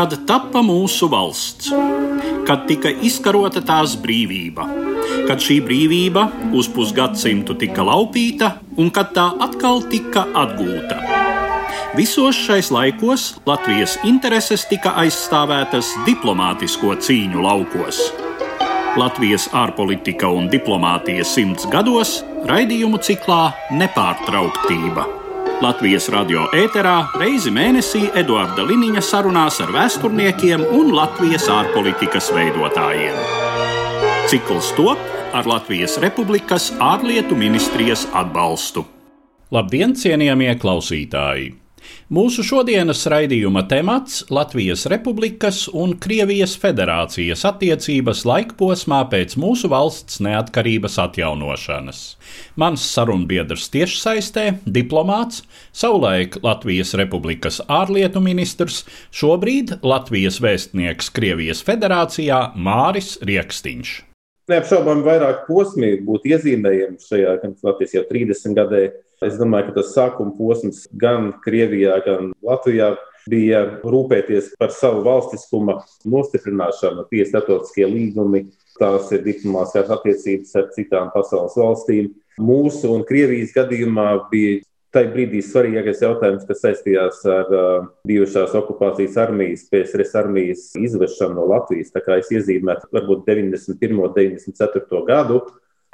kad tappa mūsu valsts, kad tika izkarota tās brīvība, kad šī brīvība uz pusgadsimtu tika laupīta un kad tā atkal tika atgūta. Visos šais laikos Latvijas intereses tika aizstāvētas diplomātisko cīņu laukos. Latvijas ārpolitika un diplomātija simts gados raidījumu ciklā Nepārtrauktība. Latvijas radio ēterā reizi mēnesī Eduarda Liniņa sarunās ar vēsturniekiem un Latvijas ārpolitikas veidotājiem. Cikls top ar Latvijas Republikas ārlietu ministrijas atbalstu. Labdien, cienījamie klausītāji! Mūsu šodienas raidījuma temats - Latvijas Republikas un Krievijas federācijas attiecības laikposmā pēc mūsu valsts neatkarības atjaunošanas. Mans sarunbiedrs tiešsaistē - diplomāts, savulaik Latvijas Republikas ārlietu ministrs, šobrīd Latvijas vēstnieks Krievijas federācijā Māris Rieksniņš. Neapšaubāmi vairāk posmi būtu iezīmējami šajā Latvijas jau 30 gadē Es domāju, ka tas sākuma posms gan Krievijā, gan Latvijā bija rūpēties par savu valstiskuma nostiprināšanu, tie starptautiskie līgumi, tās ir diplomātiskās attiecības ar citām pasaules valstīm. Mūsu un Krievijas gadījumā bija tajā brīdī svarīgākais jautājums, kas saistījās ar uh, bijušās okupācijas armijas, PSRS armijas izvešanu no Latvijas. Tā kā es iezīmētu varbūt 91. un 94. gadu,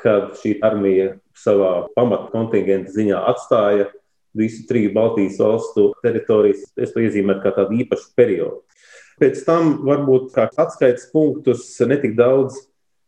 kad šī armija savā pamatkontingenta ziņā atstāja visu triju Baltijas valstu teritorijas. Es to iezīmēju kā tādu īpašu periodu. Pēc tam varbūt kā atskaites punktus netik daudz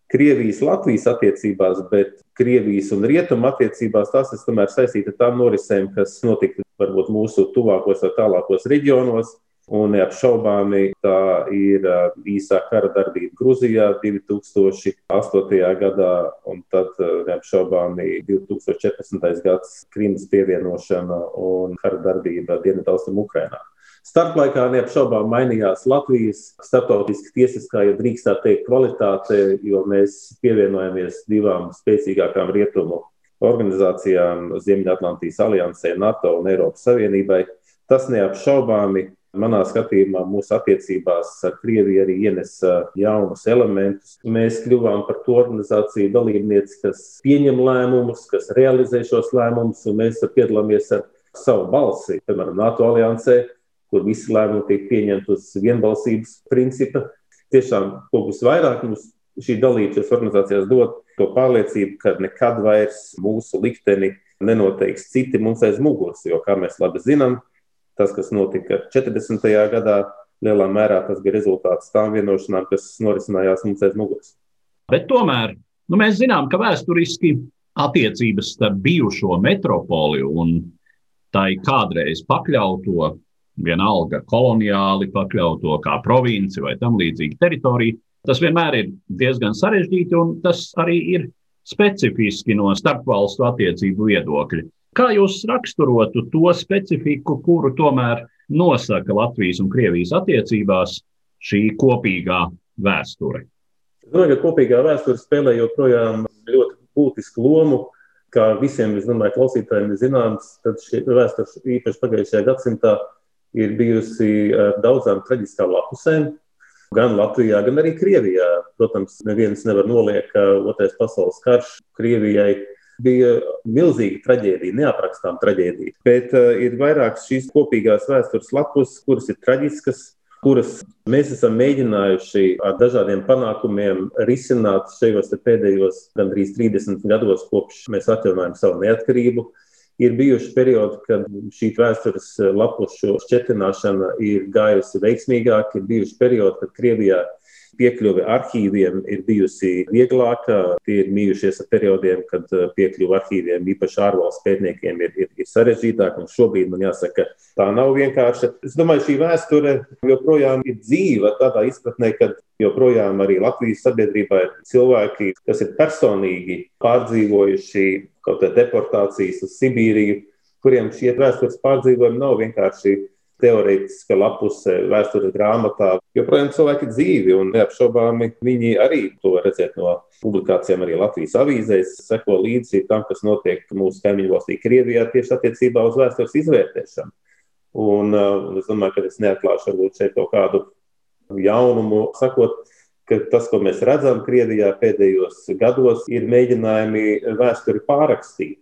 Krievijas, Latvijas attiecībās, bet Krievijas un Rietumu attiecībās tas ir tomēr saistīts ar tām norisēm, kas notika varbūt mūsu tuvākos vai tālākos reģionos. Un neapšaubāmi tā ir īsā kara darbība Grūzijā 2008. gadā, un tad neapšaubāmi 2014. gads Krimas pievienošana un kara darbība Dienvidaustrum Ukrainā. Starplaikā neapšaubām mainījās Latvijas starptautiski tiesiskā, ja drīkstā teikt, kvalitāte, jo mēs pievienojamies divām spēcīgākām rietumu organizācijām - Ziemeļatlantijas aliansē, NATO un Eiropas Savienībai. Tas neapšaubāmi Manā skatījumā mūsu attiecībās ar Krieviju arī ienesa jaunus elementus. Mēs kļuvām par to organizāciju dalībnieci, kas pieņem lēmumus, kas realizē šos lēmumus, un mēs piedalāmies ar savu balsi, piemēram, NATO aliansē, kur visi lēmumi tiek pieņemti uz vienbalsības principa. Tiešām, ko būs vairāk mums šī dalība šajās organizācijās dod, to pārliecību, ka nekad vairs mūsu likteni nenoteiks citi mums aiz muguras, jo, kā mēs labi zinām, Tas, kas notika 40. gadā, lielā mērā tas bija rezultāts tām vienošanām, kas norisinājās mums aiz muguras. Bet tomēr nu, mēs zinām, ka vēsturiski attiecības starp bijušo metropoli un tai kādreiz pakļauto, vienalga koloniāli pakļauto, kā provinci vai tam līdzīga teritorija, tas vienmēr ir diezgan sarežģīti un tas arī ir specifiski no starpvalstu attiecību viedokļa. Kā jūs raksturotu to specifiku, kuru tomēr nosaka Latvijas un Krievijas attiecībās šī kopīgā vēsture? Es domāju, ka kopīgā vēsture spēlē joprojām ļoti būtisku lomu. Kā visiem, es domāju, klausītājiem ir zināms, tad šī vēsture īpaši pagājušajā gadsimtā ir bijusi ar daudzām traģiskām lapusēm. Gan Latvijā, gan arī Krievijā. Protams, neviens nevar noliekt, ka Otrais pasaules karš Krievijai bija milzīga traģēdija, neaprakstām traģēdija. Bet uh, ir vairākas šīs kopīgās vēstures lapus, kuras ir traģiskas, kuras mēs esam mēģinājuši ar dažādiem panākumiem risināt šajos pēdējos gandrīz 30 gados, kopš mēs atjaunojam savu neatkarību. Ir bijuši periodi, kad šī vēstures lapušu šķetināšana ir gājusi veiksmīgāk, ir bijuši periodi, kad Krievijā Piekļuve arhīviem ir bijusi vieglāka. Tie ir bijušies ar periodiem, kad uh, piekļuve arhīviem, īpaši ārvalstu pētniekiem, ir, ir, ir sarežģītāka. Šobrīd man jāsaka, tā nav vienkārša. Es domāju, šī vēsture joprojām ir dzīva tādā izpratnē, ka joprojām arī Latvijas sabiedrībā ir cilvēki, kas ir personīgi pārdzīvojuši kaut kādas deportācijas uz Sibīriju, kuriem šie vēstures pārdzīvojumi nav vienkārši teorētiska lapuse vēstures grāmatā. Joprojām cilvēki dzīvi un neapšaubāmi viņi arī to redzēt no publikācijām arī Latvijas avīzēs, seko līdzi tam, kas notiek mūsu kaimiņu valstī Krievijā tieši attiecībā uz vēstures izvērtēšanu. Un, uh, un es domāju, ka es neatklāšu varbūt šeit kaut kādu jaunumu, sakot, ka tas, ko mēs redzam Krievijā pēdējos gados, ir mēģinājumi vēsturi pārrakstīt.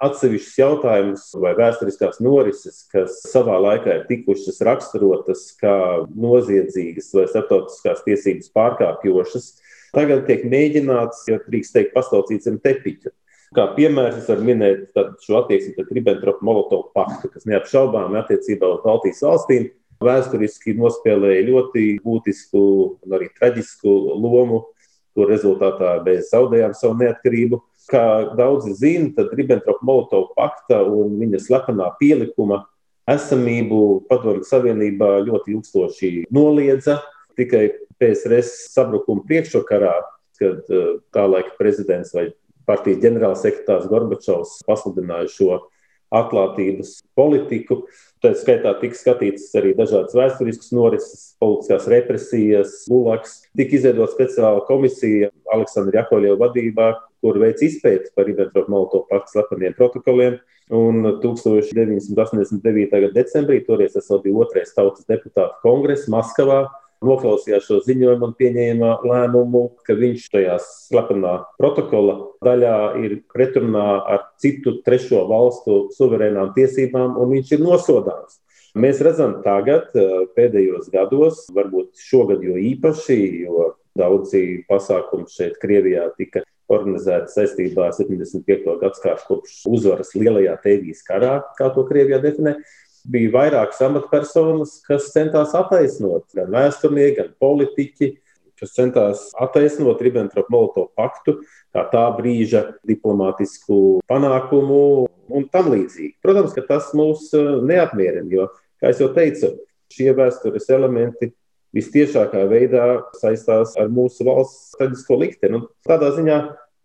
Atsevišķus jautājumus vai vēsturiskās norises, kas savā laikā ir tikušas raksturotas kā noziedzīgas vai starptautiskās tiesības pārkāpjošas, tagad tiek mēģināts, ja drīkst teikt, pastaucīt zem tepiņa. Kā piemērs es varu minēt šo attieksmi pret Ribbentropa-Molotovu paktu, kas neapšaubāmi attiecībā uz Baltijas valstīm vēsturiski nospēlēja ļoti būtisku un arī traģisku lomu, kur rezultātā mēs zaudējām savu neatkarību. Kā daudzi zina, tad Ribbentropa-Molotovu pakta un viņa slepenā pielikuma esamību Padomju Savienībā ļoti ilgstoši noliedza. Tikai PSRS sabrukuma priekšvakarā, kad eh, tā laika prezidents vai partijas ģenerālsekretārs Gorbačovs pasludināja šo atklātības politiku. Tā skaitā tika skatītas arī dažādas vēsturiskas norises, politiskās represijas, gulaks. Tika izveidota speciāla komisija Aleksandra Jakoļeva vadībā, kur veic izpēti par Ribbentrop-Molotovu paktu slepeniem protokoliem. Un 1989. gada decembrī, toreiz tas vēl bija otrais tautas deputātu kongress Maskavā, noklausījās šo ziņojumu un pieņēma lēmumu, ka viņš šajā slepenā protokola daļā ir pretrunā ar citu trešo valstu suverēnām tiesībām, un viņš ir nosodāms. Mēs redzam, tagad, eh, pēdējos gados, varbūt šogad jo īpaši, jo daudzi pasākumi šeit, Krievijā, tika organizēti saistībā ar 75. gadsimtu kopš uzvaras Lielajā Tēvijas karā, kā to Krievijā definē bija vairākas amatpersonas, kas centās attaisnot gan vēsturnieki, gan politiķi, kas centās attaisnot Ribbentrop-Molotovu paktu kā tā brīža diplomātisku panākumu un tam līdzīgi. Protams, ka tas mūs eh, neapmierina, jo, kā jau teicu, šie vēstures elementi vistiešākā veidā saistās ar mūsu valsts traģisko likteni. Tādā ziņā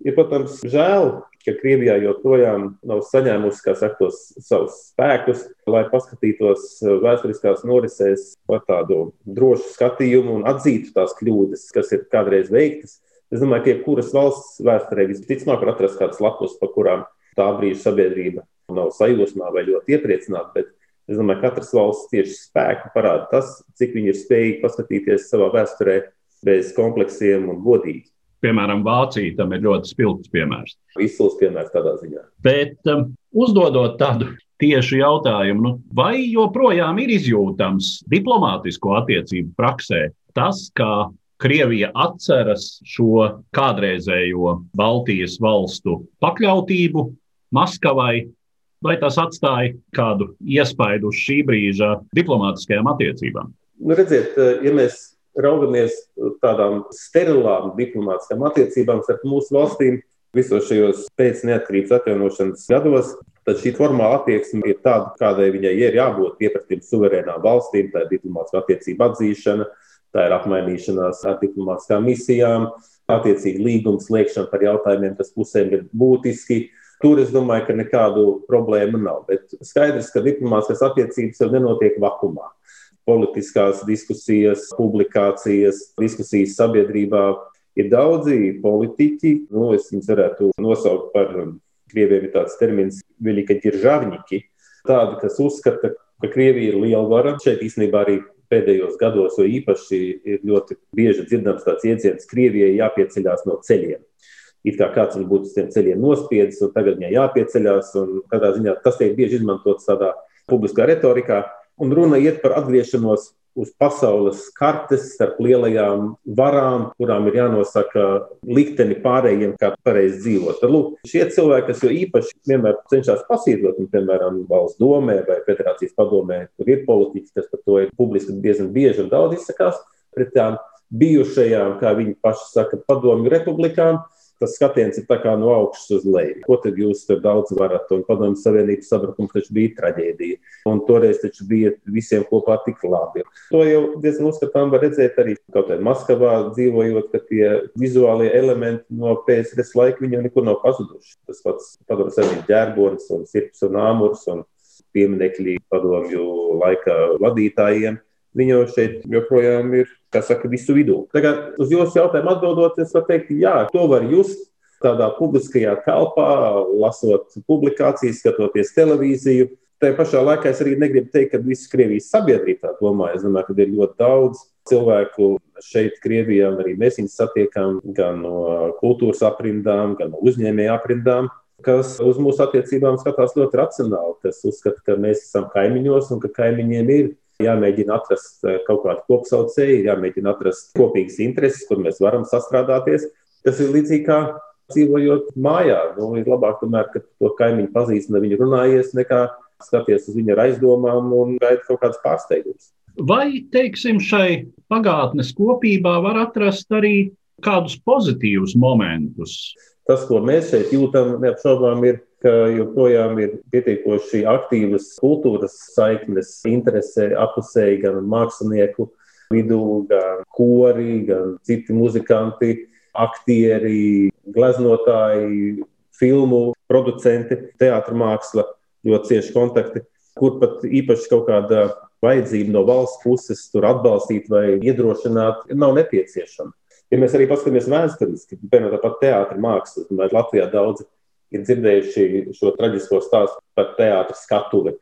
ir, protams, žēl, ka Krievijā joprojām nav saņēmusi, kā saka, tos savus spēkus, lai paskatītos vēsturiskās norisēs par tādu drošu skatījumu un atzītu tās kļūdas, kas ir kādreiz veiktas. Es domāju, ka jebkuras valsts vēsturē visticamāk var atrast kādas lapus, pa kurām tā brīža sabiedrība nav sajūsmā vai ļoti iepriecināta. Bet es domāju, ka katras valsts tieši spēku parāda tas, cik viņi ir spējīgi paskatīties savā vēsturē bez kompleksiem un godīgi. Piemēram, Vācija tam ir ļoti spilgts piemērs. Izcils piemērs tādā ziņā. Bet um, uzdodot tādu tiešu jautājumu, nu, vai joprojām ir izjūtams diplomātisko attiecību praksē tas, kā Krievija atceras šo kādreizējo Baltijas valstu pakļautību Maskavai, vai tas atstāja kādu iespaidu uz šī brīža diplomātiskajām attiecībām? Nu, redziet, ja mēs raugamies tādām sterilām diplomātiskām attiecībām starp mūsu valstīm visos šajos pēc neatkarības atjaunošanas gados, tad šī formāla attieksme ir tāda, kādai viņai ir jābūt piepratiem suverēnām valstīm, tā ir diplomātiskā attiecība atzīšana, tā ir apmainīšanās ar diplomātiskām misijām, attiecīgi līguma slēgšana par jautājumiem, kas pusēm ir būtiski. Tur es domāju, ka nekādu problēmu nav. Bet skaidrs, ka diplomātiskās attiecības jau nenotiek vakumā politiskās diskusijas, publikācijas, diskusijas sabiedrībā. Ir daudzi politiķi, nu, es viņus varētu nosaukt par, um, krieviem ir tāds termins, velika ģiržavņiki, tādi, kas uzskata, ka Krievija ir lielvara. Šeit īstenībā arī pēdējos gados, jo īpaši ir ļoti bieži dzirdams tāds jēdziens, Krievijai jāpieceļās no ceļiem. It kā kāds viņu būtu uz tiem ceļiem nospiedis, un tagad viņai jāpieceļās. Tādā ziņā tas tiek bieži izmantots tādā publiskā retorikā. Un runa iet par atgriešanos uz pasaules kartes starp lielajām varām, kurām ir jānosaka likteni pārējiem, kā pareizi dzīvot. Tad, lūk, šie cilvēki, kas jau īpaši vienmēr cenšas pasīdot, un, piemēram, valsts domē vai federācijas padomē, tur ir politiķi, kas par to ir publiski diezgan bieži un daudz izsakās pret tām bijušajām, kā viņi paši saka, padomju republikām tas skatiens ir no augšas uz leju. Ko tad jūs tur daudz varat? Un padomju savienības sabrukums taču bija traģēdija. Un toreiz taču bija visiem kopā tik labi. To jau diezgan uzskatām var redzēt arī kaut kādā Maskavā dzīvojot, ka tie vizuālie elementi no PSRS laika viņam nekur nav pazuduši. Tas pats padomju savienības ģērbonis un sirds un āmurs un pieminekļi padomju laika vadītājiem Viņa šeit joprojām ir, kā saka, visu vidū. Tagad uz jūsu jautājumu atbildot, es varu teikt, jā, to var just tādā publiskajā telpā, lasot publikācijas, skatoties televīziju. Tā pašā laikā es arī negribu teikt, ka visa Krievijas sabiedrība tā domā. Es domāju, ka ir ļoti daudz cilvēku šeit, Krievijā, un arī mēs viņus satiekam gan no kultūras aprindām, gan no uzņēmēju aprindām, kas uz mūsu attiecībām skatās ļoti racionāli, kas uzskata, ka mēs esam kaimiņos un ka kaimiņiem ir jāmēģina atrast eh, kaut kādu kopsaucēju, jāmēģina atrast kopīgas intereses, kur mēs varam sastrādāties. Tas ir līdzīgi kā dzīvojot mājā. Nu, ir labāk, tomēr, ka to kaimiņu pazīst un viņu runājies, nekā skaties uz viņu ar aizdomām un gaida kaut kādas pārsteigumus. Vai, teiksim, šai pagātnes kopībā var atrast arī kādus pozitīvus momentus? Tas, ko mēs šeit jūtam, neapšaubām, ir, ka joprojām ir pietiekoši aktīvas kultūras saiknes, interese apusēji gan mākslinieku vidū, gan kori, gan citi muzikanti, aktieri, gleznotāji, filmu producenti, teātris māksla, ļoti cieši kontakti, kur pat īpaši kaut kāda vajadzība no valsts puses tur atbalstīt vai iedrošināt nav nepieciešama. Ja mēs arī paskatāmies vēsturiski, piemēram, tāpat teātris mākslas, tad Latvijā daudzi ir dzirdējuši šo traģisko stāstu par teātris skatuvi,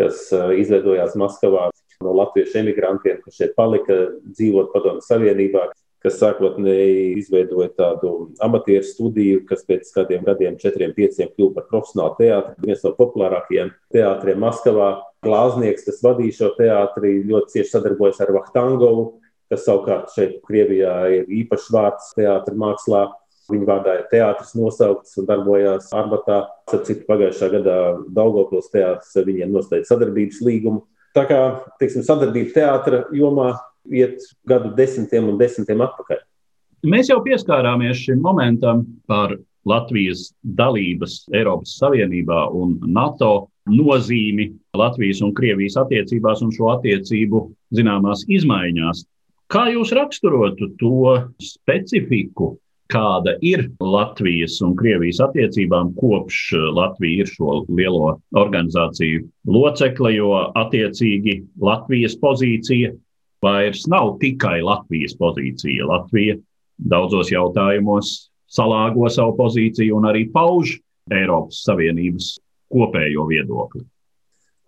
kas uh, izveidojās Maskavā no latviešu emigrantiem, kas šeit palika dzīvot Padomu Savienībā, kas sākotnēji izveidoja tādu amatieru studiju, kas pēc kādiem gadiem, četriem, pieciem, kļuva par profesionālu teātri. Viens no populārākajiem teātriem Maskavā. Glāznieks, kas vadīja šo teātri, ļoti cieši sadarbojas ar Vahtangovu, kas savukārt šeit Krievijā ir īpašs vārds teātris mākslā. Viņa vārdā ir teātris nosaukts un darbojās Arbatā. Citu, pagājušā gadā Daugopils teātris ar viņiem noslēdz sadarbības līgumu. Tā kā, teiksim, sadarbība teātra jomā iet gadu desmitiem un desmitiem atpakaļ. Mēs jau pieskārāmies šim momentam par Latvijas dalības Eiropas Savienībā un NATO nozīmi Latvijas un Krievijas attiecībās un šo attiecību zināmās izmaiņās. Kā jūs raksturotu to specifiku, kāda ir Latvijas un Krievijas attiecībām kopš Latvija ir šo lielo organizāciju locekle, jo attiecīgi Latvijas pozīcija vairs nav tikai Latvijas pozīcija. Latvija daudzos jautājumos salāgo savu pozīciju un arī pauž Eiropas Savienības kopējo viedokli.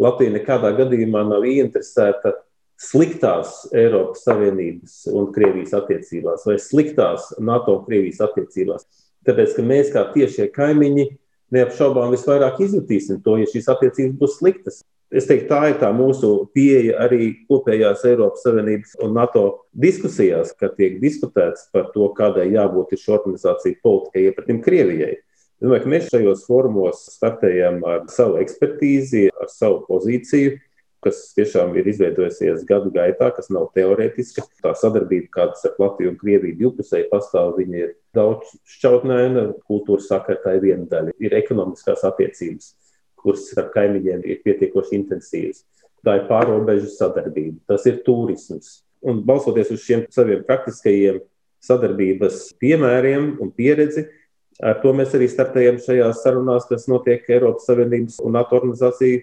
Latvija nekādā gadījumā nav ieinteresēta sliktās Eiropas Savienības un Krievijas attiecībās, vai sliktās NATO un Krievijas attiecībās. Tāpēc, ka mēs kā tiešie kaimiņi neapšaubām visvairāk izjutīsim to, ja šīs attiecības būs sliktas. Es teiktu, tā ir tā mūsu pieeja arī kopējās Eiropas Savienības un NATO diskusijās, kad tiek diskutēts par to, kādai jābūt šī organizācija politikai iepratim Krievijai. Es domāju, ka mēs šajos formos startējam ar savu ekspertīzi, ar savu pozīciju, kas tiešām ir izveidojusies gadu gaitā, kas nav teorētiska. Tā sadarbība, kādas ar Latviju un Krieviju divpusēji pastāv, viņa ir daudz šķautnēna, kultūras sakartā ir viena daļa, ir ekonomiskās attiecības kuras ar kaimiņiem ir pietiekoši intensīvas. Tā ir pārobežu sadarbība, tas ir turisms. Un balstoties uz šiem saviem praktiskajiem sadarbības piemēriem un pieredzi, ar to mēs arī startējam šajās sarunās, kas notiek Eiropas Savienības un NATO organizāciju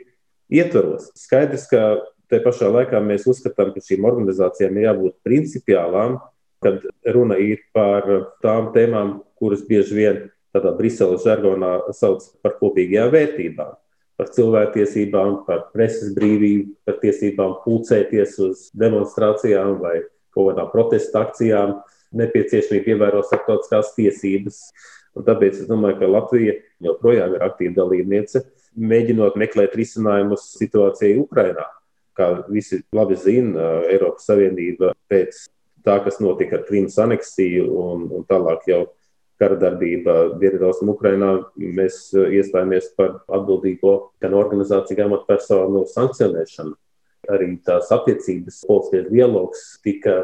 ietvaros. Skaidrs, ka te pašā laikā mēs uzskatām, ka šīm organizācijām ir jābūt principiālām, kad runa ir par tām tēmām, kuras bieži vien tādā Briseles žargonā sauc par kopīgajām vērtībām par cilvēktiesībām, par preses brīvību, par tiesībām pulcēties uz demonstrācijām vai kaut kādām protesta akcijām, nepieciešamība ievērot starptautiskās tiesības. Un tāpēc es domāju, ka Latvija joprojām ir aktīva dalībniece, mēģinot meklēt risinājumus situācijai Ukrajinā. Kā visi labi zina, Eiropas Savienība pēc tā, kas notika ar Krimas aneksiju un, un tālāk jau kara darbība Dienvidaustrumā Ukrainā, mēs eh, iestājāmies par atbildīgo gan organizāciju, gan amatpersonu sankcionēšanu. Arī tās attiecības, politiskais dialogs tika,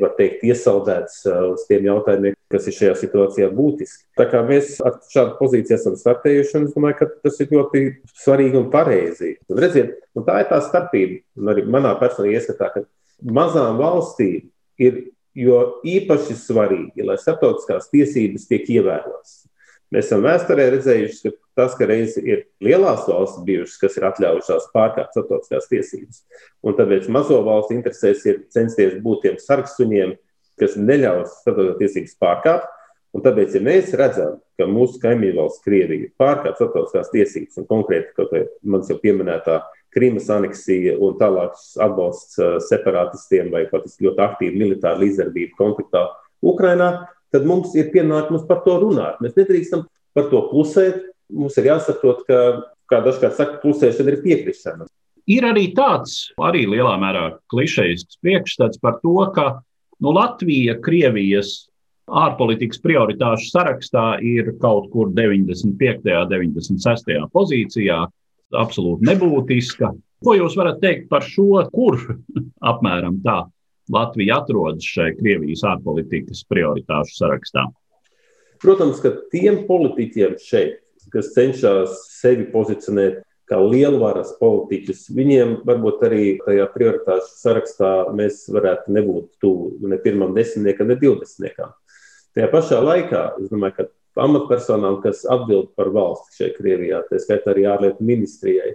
var teikt, iesaldēts eh, uz tiem jautājumiem, kas ir šajā situācijā būtiski. Tā kā mēs ar šādu pozīciju esam startējuši, un es domāju, ka tas ir ļoti svarīgi un pareizi. Un redziet, un tā ir tā starpība, un arī manā personīgā ieskatā, ka mazām valstīm ir jo īpaši svarīgi, lai starptautiskās tiesības tiek ievērotas. Mēs esam vēsturē redzējuši, ka tas, ka reiz ir lielās valsts bijušas, kas ir atļaujušās pārkāpt starptautiskās tiesības, un tāpēc mazo valstu interesēs ir censties būt tiem sarksuņiem, kas neļaus starptautiskās tiesības pārkāpt. Un tāpēc, ja mēs redzam, ka mūsu kaimiņu valsts Krievija pārkāpj starptautiskās tiesības, un konkrēti, kaut kā manis jau pieminētā Krimas aneksija un tālāks atbalsts separatistiem vai pat ļoti aktīva militāra līdzdarbība konfliktā Ukrainā, tad mums ir pienākums par to runāt. Mēs nedrīkstam par to klusēt. Mums ir jāsaprot, ka, kā dažkārt saka, klusēšana ir piekrišana. Ir arī tāds, arī lielā mērā klišejisks priekšstats par to, ka nu, Latvija Krievijas ārpolitikas prioritāšu sarakstā ir kaut kur 95. un 96. pozīcijā absolūti nebūtiska. Ko jūs varat teikt par šo, kur apmēram tā Latvija atrodas šajā Krievijas ārpolitikas prioritāšu sarakstā? Protams, ka tiem politiķiem šeit, kas cenšas sevi pozicionēt kā lielvaras politiķus, viņiem varbūt arī tajā prioritāšu sarakstā mēs varētu nebūt tuvu ne pirmam desmitniekam, ne divdesmitniekam. Tajā pašā laikā es domāju, ka amatpersonām, kas atbild par valsti šeit, Krievijā, tā skaitā arī ārlietu ministrijai.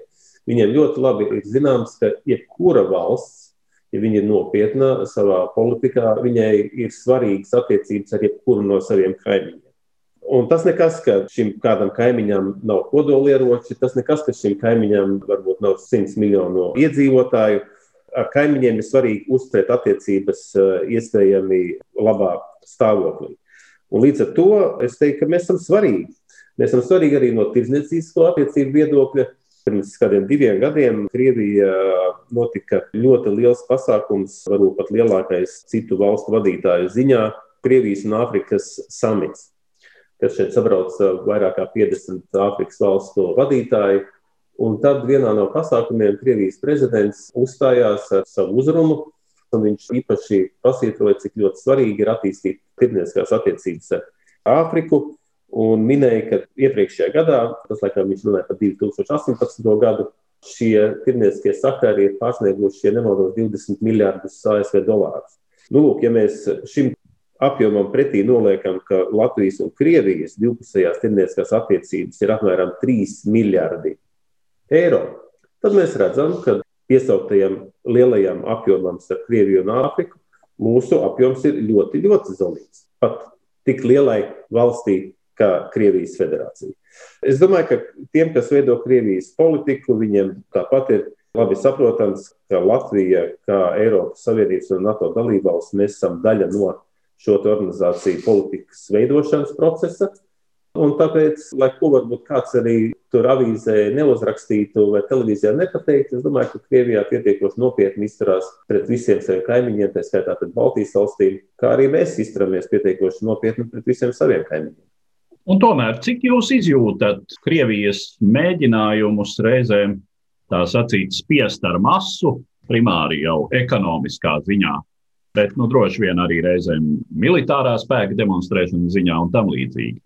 Viņiem ļoti labi ir zināms, ka jebkura valsts, ja viņa ir nopietna savā politikā, viņai ir svarīgas attiecības ar jebkuru no saviem kaimiņiem. Un tas nekas, ka šim kādam kaimiņam nav kodolieroči, tas nekas, ka šim kaimiņam varbūt nav 100 miljonu iedzīvotāju. Ar kaimiņiem ir svarīgi uzturēt attiecības eh, iespējami labā stāvoklī. Un līdz ar to es teiktu, ka mēs esam svarīgi. Mēs esam svarīgi arī no tirdzniecības attiecību viedokļa. Pirms kādiem diviem gadiem Krievijā notika ļoti liels pasākums, varbūt pat lielākais citu valstu vadītāju ziņā - Krievijas un Āfrikas samits. Kad šeit sabrauc vairāk kā 50 Āfrikas valstu vadītāji, un tad vienā no pasākumiem Krievijas prezidents uzstājās ar savu uzrunu, un viņš īpaši pasvītroja, cik ļoti svarīgi ir attīstīt tirdzniecības attiecības ar Āfriku. Un minēja, ka iepriekšējā gadā, tas laikam viņš runāja par 2018. gadu, šie tirdznieciskie sakari ir pārsnieguši, ja nemaldos, 20 miljardus ASV dolārus. Nu, lūk, ja mēs šim apjomam pretī noliekam, ka Latvijas un Krievijas divpusējās tirdzniecības attiecības ir apmēram 3 miljardi eiro, tad mēs redzam, ka piesauktajam lielajam apjomam starp Krieviju un Āfriku, mūsu apjoms ir ļoti, ļoti zelīgs. Pat tik lielai valstī kā Krievijas federācija. Es domāju, ka tiem, kas veido Krievijas politiku, viņiem tāpat ir labi saprotams, ka Latvija, kā Eiropas Savienības un NATO dalībvalsts, mēs esam daļa no šo organizāciju politikas veidošanas procesa. Un tāpēc, lai ko varbūt kāds arī tur avīzē neuzrakstītu vai televīzijā nepateiktu, es domāju, ka Krievijā pietiekoši nopietni izturās pret visiem saviem kaimiņiem, tā skaitā pret Baltijas valstīm, kā arī mēs izturamies pietiekoši nopietni pret visiem saviem kaimiņiem. Un tomēr, cik jūs izjūtat Krievijas mēģinājumus reizēm tā sacīt spiest ar masu, primāri jau ekonomiskā ziņā, bet nu, droši vien arī reizēm militārā spēka demonstrēšanas ziņā un tam līdzīgi?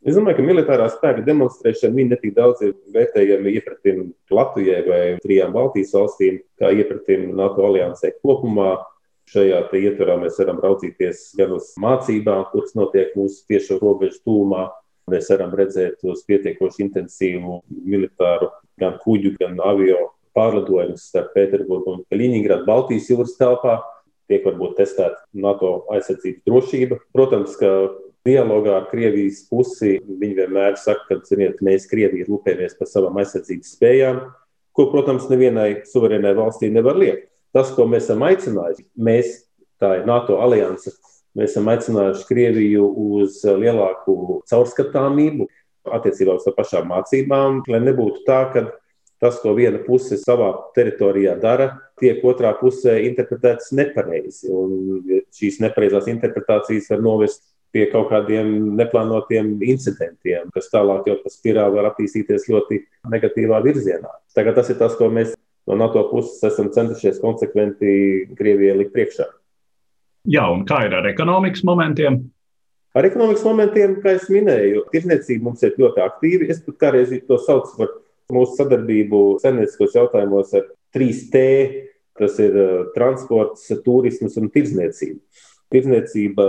Es domāju, ka militārā spēka demonstrēšana viņa netik daudz ir vērtējama iepratim Latvijai vai trijām Baltijas valstīm, kā iepratim NATO aliansē kopumā. Šajā ietvarā mēs varam raudzīties gan uz mācībām, kuras notiek mūsu tiešo robežu tūmā. Mēs varam redzēt uz pietiekoši intensīvu militāru gan kuģu, gan avio pārlidojumus starp Pēterburgu un Kaliningradu Baltijas jūras telpā. Tiek varbūt testēta NATO aizsardzības drošība. Protams, ka dialogā ar Krievijas pusi viņi vienmēr saka, ka ziniet, mēs Krievija rūpējamies par savām aizsardzības spējām, ko, protams, nevienai suverēnai valstī nevar liekt. Tas, ko mēs esam aicinājuši, mēs, tā ir NATO alianse, mēs esam aicinājuši Krieviju uz lielāku caurskatāmību attiecībā uz pašām mācībām, lai nebūtu tā, ka tas, ko viena puse savā teritorijā dara, tiek otrā pusē interpretēts nepareizi. Un šīs nepareizās interpretācijas var novest pie kaut kādiem neplānotiem incidentiem, kas tālāk jau pa spirāli var attīstīties ļoti negatīvā virzienā. Tagad tas ir tas, ko mēs no NATO puses esam centušies konsekventi Krievijai likt priekšā. Jā, un kā ir ar ekonomikas momentiem? Ar ekonomikas momentiem, kā jau minēju, tirdzniecība mums ir ļoti aktīva. Es pat kādreiz to saucu par mūsu sadarbību senētiskos jautājumos ar 3T. Tas ir uh, transports, turisms un tirdzniecība. Tirdzniecība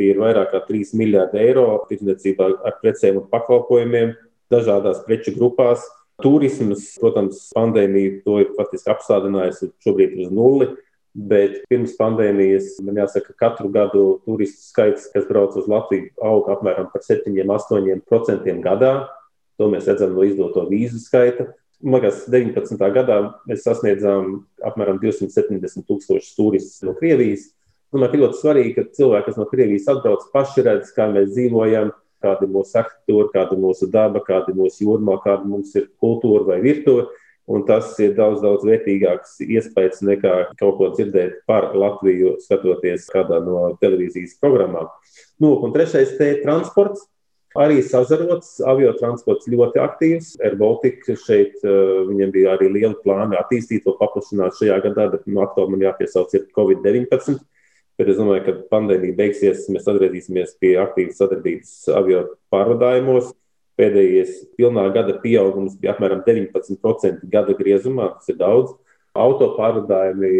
ir vairāk kā 3 miljardi eiro, tirdzniecība ar precēm un pakalpojumiem dažādās preču grupās. Turisms, protams, pandēmija to ir faktiski apstādinājusi šobrīd uz nulli. Bet pirms pandēmijas, man jāsaka, katru gadu turistu skaits, kas brauc uz Latviju, aug apmēram par 7-8% gadā. To mēs redzam no izdoto vīzu skaita. Man liekas, 19. gadā mēs sasniedzām apmēram 270 tūkstošus turistus no Krievijas. Domāju, ka ļoti svarīgi, ka cilvēki, kas no Krievijas atbrauc, paši redz, kā mēs dzīvojam, kāda ir mūsu arhitektūra, kāda ir mūsu daba, kāda ir mūsu jūrmā, kāda mums ir kultūra vai virtuve. Un tas ir daudz, daudz vērtīgāks iespējas nekā kaut ko dzirdēt par Latviju, skatoties kādā no televīzijas programmām. Nu, un trešais te ir transports. Arī sazarots, avio transports ļoti aktīvs. Air Baltica šeit uh, viņiem bija arī liela plāna attīstīt to paplašināt šajā gadā, bet no aktuāli man jāpiesauc ir Covid-19. Bet es domāju, ka pandēmija beigsies, mēs atgriezīsimies pie aktīvas sadarbības avio pārvadājumos. Pēdējais pilnā gada pieaugums bija apmēram 19% gada griezumā. Tas ir daudz. Auto pārvadājumi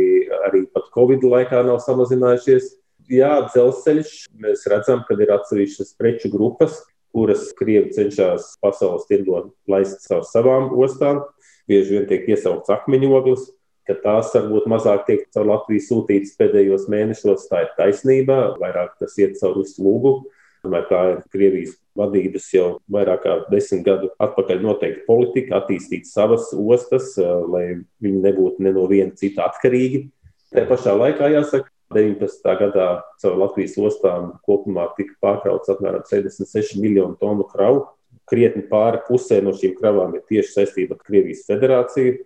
arī pat Covid laikā nav samazinājušies. Jā, dzelzceļš. Mēs redzam, ka ir atsevišķas preču grupas, kuras Krievi cenšas pasaules tirgo laist caur savām ostām. Bieži vien tiek iesaukts akmeņoglis, ka tās varbūt mazāk tiek caur Latviju sūtītas pēdējos mēnešos. Tā ir taisnība, vairāk tas iet caur uzlūgu. Tā ir Krievijas vadības jau vairāk kā desmit gadu atpakaļ noteikta politika, attīstīt savas ostas, lai viņi nebūtu ne no viena cita atkarīgi. Tā pašā laikā jāsaka, 19. gadā caur Latvijas ostām kopumā tika pārkrauts apmēram 76 miljonu tonu kravu. Krietni pāri pusē no šīm kravām ir tieši saistība ar Krievijas federāciju.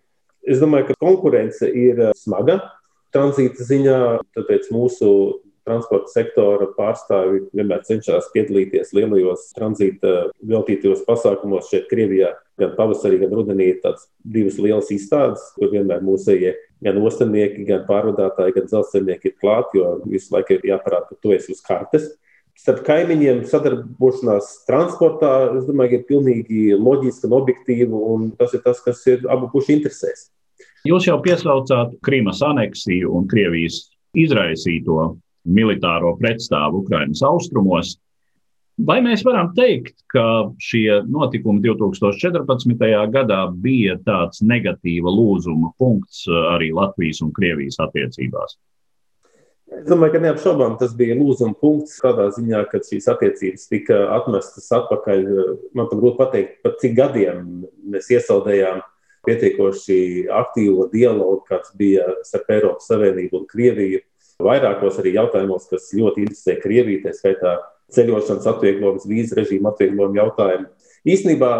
Es domāju, ka konkurence ir eh, smaga tranzīta ziņā, tāpēc mūsu transporta sektora pārstāvi vienmēr cenšas piedalīties lielajos tranzīta veltītajos pasākumos šeit, Krievijā. Gan pavasarī, gan rudenī ir tādas divas lielas izstādes, kur vienmēr mūsējie gan ostinieki, gan pārvadātāji, gan dzelzceļnieki ir klāti, jo visu laiku ir jāparāda, ka tu esi uz kartes. Starp kaimiņiem sadarbošanās transportā, es domāju, ir pilnīgi loģiska un objektīva, un tas ir tas, kas ir abu pušu interesēs. Jūs jau piesaucāt Krīmas aneksiju un Krievijas izraisīto militāro pretstāvu Ukrainas austrumos. Vai mēs varam teikt, ka šie notikumi 2014. gadā bija tāds negatīva lūzuma punkts uh, arī Latvijas un Krievijas attiecībās? Es domāju, ka neapšaubām tas bija lūzuma punkts tādā ziņā, ka šīs attiecības tika atmestas atpakaļ. Man pat grūti pateikt, pat cik gadiem mēs iesaldējām pietiekoši aktīvo dialogu, kāds bija starp Eiropas Savienību un Krieviju. Vairākos arī jautājumos, kas ļoti interesē Krieviju, tā skaitā ceļošanas atvieglojums, vīzu režīmu atvieglojuma jautājumu. Īsnībā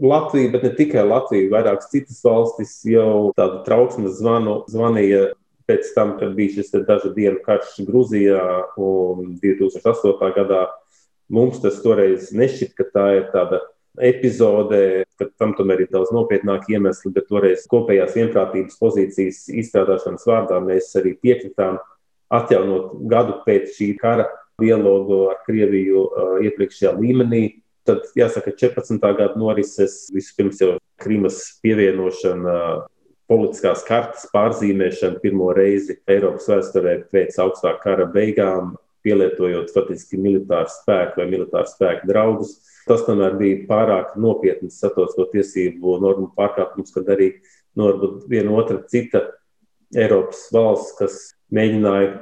Latvija, bet ne tikai Latvija, vairākas citas valstis jau tādu trauksmes zvanu zvanīja pēc tam, kad bija šis dažu dienu karš Grūzijā un 2008. gadā. Mums tas toreiz nešķita, ka tā ir tāda epizode, ka tam tomēr ir daudz nopietnāki iemesli, bet toreiz kopējās vienprātības pozīcijas izstrādāšanas vārdā mēs arī piekritām atjaunot gadu pēc šī kara dialogu ar Krieviju iepriekšējā līmenī. Tad, jāsaka, 14. gada norises vispirms jau Krimas pievienošana, politiskās kartes pārzīmēšana pirmo reizi Eiropas vēsturē pēc augstā kara beigām, pielietojot faktiski militāru spēku vai militāru spēku draudus. Tas tomēr bija pārāk nopietns starptautisko tiesību normu pārkāpums, kad arī nu, viena otra cita Eiropas valsts, kas mēģināja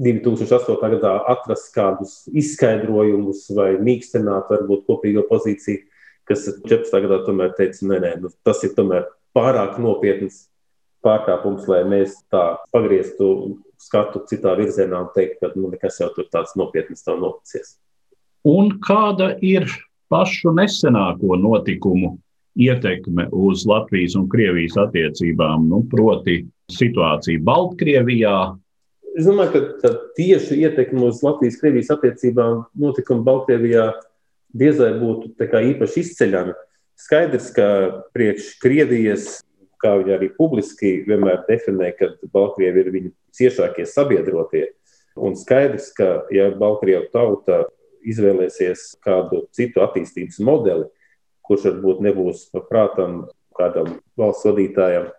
2008. gadā atrast kādus izskaidrojumus vai mīkstināt varbūt kopīgo pozīciju, kas 14. gadā tomēr teica, nē, nē, nu, tas ir tomēr pārāk nopietns pārkāpums, lai mēs tā pagrieztu skatu citā virzienā un teikt, ka nu, nekas jau tur tāds nopietns nav noticis. Un kāda ir pašu nesenāko notikumu ietekme uz Latvijas un Krievijas attiecībām, nu, proti situācija Baltkrievijā, Es domāju, ka tieši ietekme uz Latvijas-Krievijas attiecībām notikuma Baltkrievijā diez vai būtu īpaši izceļama. Skaidrs, ka priekš Krievijas, kā viņi arī publiski vienmēr definē, ka Baltkrievi ir viņu ciešākie sabiedrotie. Un skaidrs, ka ja Baltkrievu tauta izvēlēsies kādu citu attīstības modeli, kurš varbūt nebūs prātam kādam valsts vadītājam,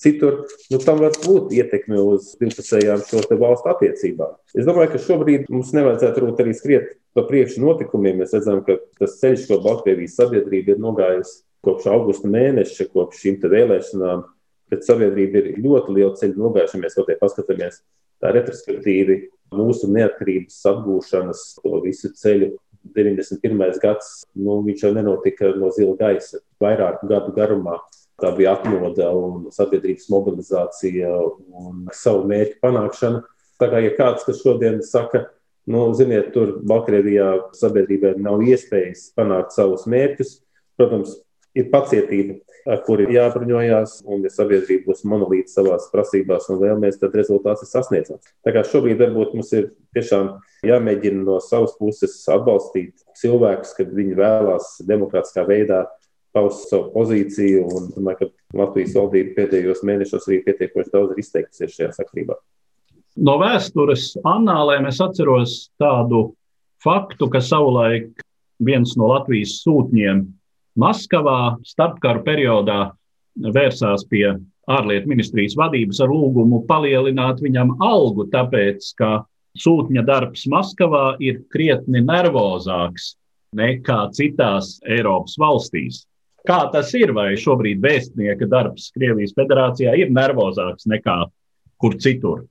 Citur nu, tam var būt ietekme uz divpusējām šo valstu attiecībām. Es domāju, ka šobrīd mums nevajadzētu varbūt arī skriet pa priekšu notikumiem. Mēs redzam, ka tas ceļš, ko Baltkrievijas sabiedrība ir nogājusi kopš augusta mēneša, kopš šīm vēlēšanām, bet sabiedrība ir ļoti lielu ceļu nogājuši. Mēs kaut kā paskatāmies tā retrospektīvi mūsu neatkarības atgūšanas, to visu ceļu 91. gads, nu, viņš jau nenotika no zila gaisa vairāku gadu garumā. Tā bija atmoda un sabiedrības mobilizācija un savu mērķu panākšana. Tā kā ja kāds, kas šodien saka, nu, ziniet, tur Baltkrievijā sabiedrībai nav iespējas panākt savus mērķus, protams, ir pacietība, ar kuri jābruņojās, un ja sabiedrība būs monolīta savās prasībās un vēlmēs, tad rezultāts ir sasniedzams. Tā kā šobrīd varbūt mums ir tiešām jāmēģina no savas puses atbalstīt cilvēkus, kad viņi vēlās demokrātiskā veidā paust savu pozīciju. Un domāju, ka Latvijas valdība pēdējos mēnešos arī pietiekoši daudz ir izteikusies šajā sakrībā. No vēstures annālēm es atceros tādu faktu, ka savulaik viens no Latvijas sūtņiem Maskavā starpkaru periodā vērsās pie ārlietu ministrijas vadības ar lūgumu palielināt viņam algu, tāpēc ka sūtņa darbs Maskavā ir krietni nervozāks nekā citās Eiropas valstīs. Kā tas ir? Vai šobrīd vēstnieka darbs Krievijas federācijā ir nervozāks nekā kur citur?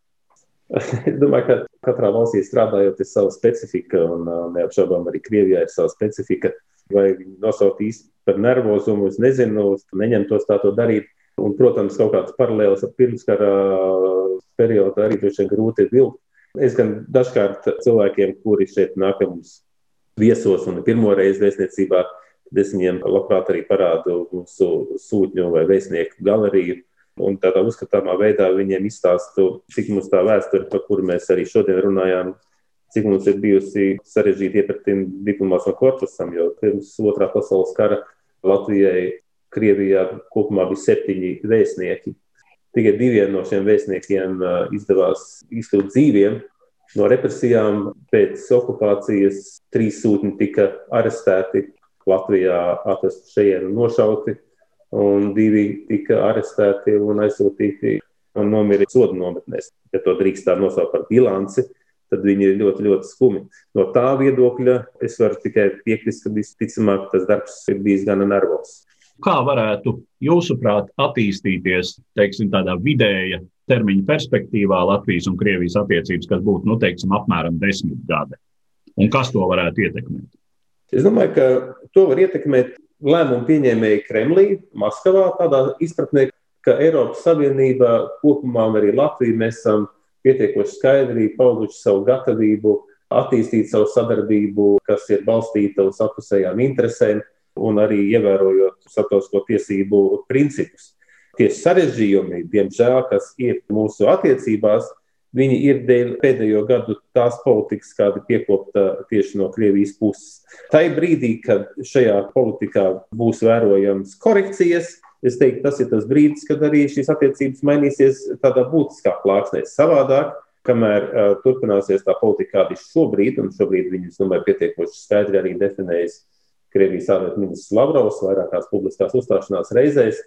Es domāju, ka katrā valstī strādājot, ir sava specifika, un neapšaubām arī Krievijā ir sava specifika. Vai nosaukt īsti par nervozumu, es nezinu, es neņemtos tā to darīt. Un, protams, kaut kādas paralēlas ar pirmskara periodu arī droši vien grūti vilkt. Es gan dažkārt cilvēkiem, kuri šeit nāk mums viesos un pirmo reizi vēstniecībā, tad es viņiem labprāt arī parādu mūsu sūtņu vai vēstnieku galeriju. Un tādā uzskatāmā veidā viņiem izstāstu, cik mums tā vēsture, par kuru mēs arī šodien runājām, cik mums ir bijusi sarežģīta iepratība diplomātiem korpusam, jo pirms otrā pasaules kara Latvijai, Krievijā kopumā bija septiņi vēstnieki. Tikai diviem no šiem vēstniekiem izdevās izkļūt dzīviem no represijām. Pēc okupācijas trīs sūtņi tika arestēti, Latvijā atrasti šeit nošauti, un divi tika arestēti un aizsūtīti un nomira sodu nometnēs. Ja to drīkst tā nosaukt par bilanci, tad viņi ir ļoti, ļoti skumi. No tā viedokļa es varu tikai piekrist, ka visticamāk tas darbs ir bijis gana nervos. Kā varētu, jūsuprāt, attīstīties teiksim, tādā vidēja termiņa perspektīvā Latvijas un Krievijas attiecības, kas būtu nu, teiksim, apmēram desmit gadi? Un kas to varētu ietekmēt? Es domāju, ka to var ietekmēt lēmumu pieņēmēji Kremlī, Maskavā, tādā izpratnē, ka Eiropas Savienība kopumā arī Latvija mēs esam pietiekoši skaidri pauduši savu gatavību attīstīt savu sadarbību, kas ir balstīta uz apusējām interesēm un arī ievērojot starptautisko tiesību principus. Tie sarežģījumi, diemžēl, kas ir mūsu attiecībās, viņi ir dēļ pēdējo gadu tās politikas, kāda piekopta tieši no Krievijas puses. Tā ir brīdī, kad šajā politikā būs vērojams korekcijas, Es teiktu, tas ir tas brīdis, kad arī šīs attiecības mainīsies tādā būtiskā plāksnē. Savādāk, kamēr uh, turpināsies tā politika, kāda ir šobrīd, un šobrīd viņas, domāju, pietiekoši skaidri arī definējas Krievijas ārlietu ministrs Lavrovs vairākās publiskās uzstāšanās reizēs,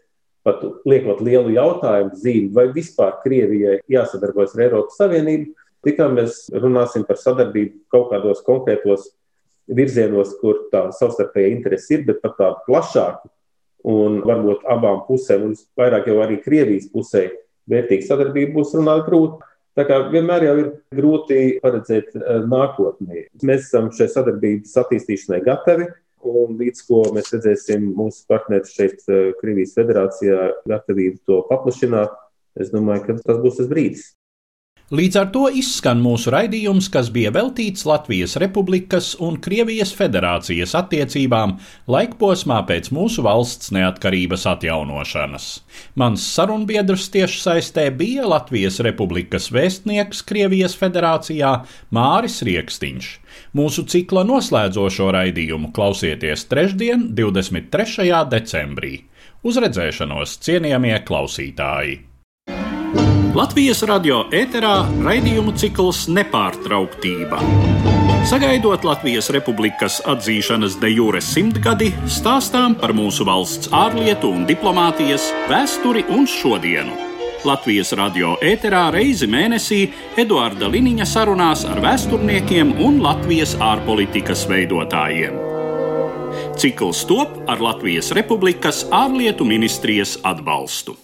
pat liekot lielu jautājumu zīmi, vai vispār Krievijai jāsadarbojas ar Eiropas Savienību, tikai mēs runāsim par sadarbību kaut kādos konkrētos virzienos, kur tā savstarpēja interese ir, bet par tādu plašāku un varbūt abām pusēm, un vairāk jau arī Krievijas pusē, vērtīga sadarbība būs runāt grūti. Tā kā vienmēr jau ir grūti paredzēt eh, nākotnē. Mēs esam šai sadarbības attīstīšanai gatavi, un līdz ko mēs redzēsim mūsu partneri šeit, eh, Krievijas federācijā, gatavību to paplašināt, es domāju, ka tas būs tas brīdis. Līdz ar to izskan mūsu raidījums, kas bija veltīts Latvijas Republikas un Krievijas federācijas attiecībām laikposmā pēc mūsu valsts neatkarības atjaunošanas. Mans sarunbiedrs tiešsaistē bija Latvijas Republikas vēstnieks Krievijas federācijā Māris Rieksniņš. Mūsu cikla noslēdzošo raidījumu klausieties trešdien, 23. decembrī. Uz redzēšanos, cienījamie klausītāji! Latvijas radio ēterā raidījumu cikls Nepārtrauktība. Sagaidot Latvijas Republikas atzīšanas de jure simtgadi, stāstām par mūsu valsts ārlietu un diplomātijas vēsturi un šodienu. Latvijas radio ēterā reizi mēnesī Eduarda Liniņa sarunās ar vēsturniekiem un Latvijas ārpolitikas veidotājiem. Cikls top ar Latvijas Republikas ārlietu ministrijas atbalstu.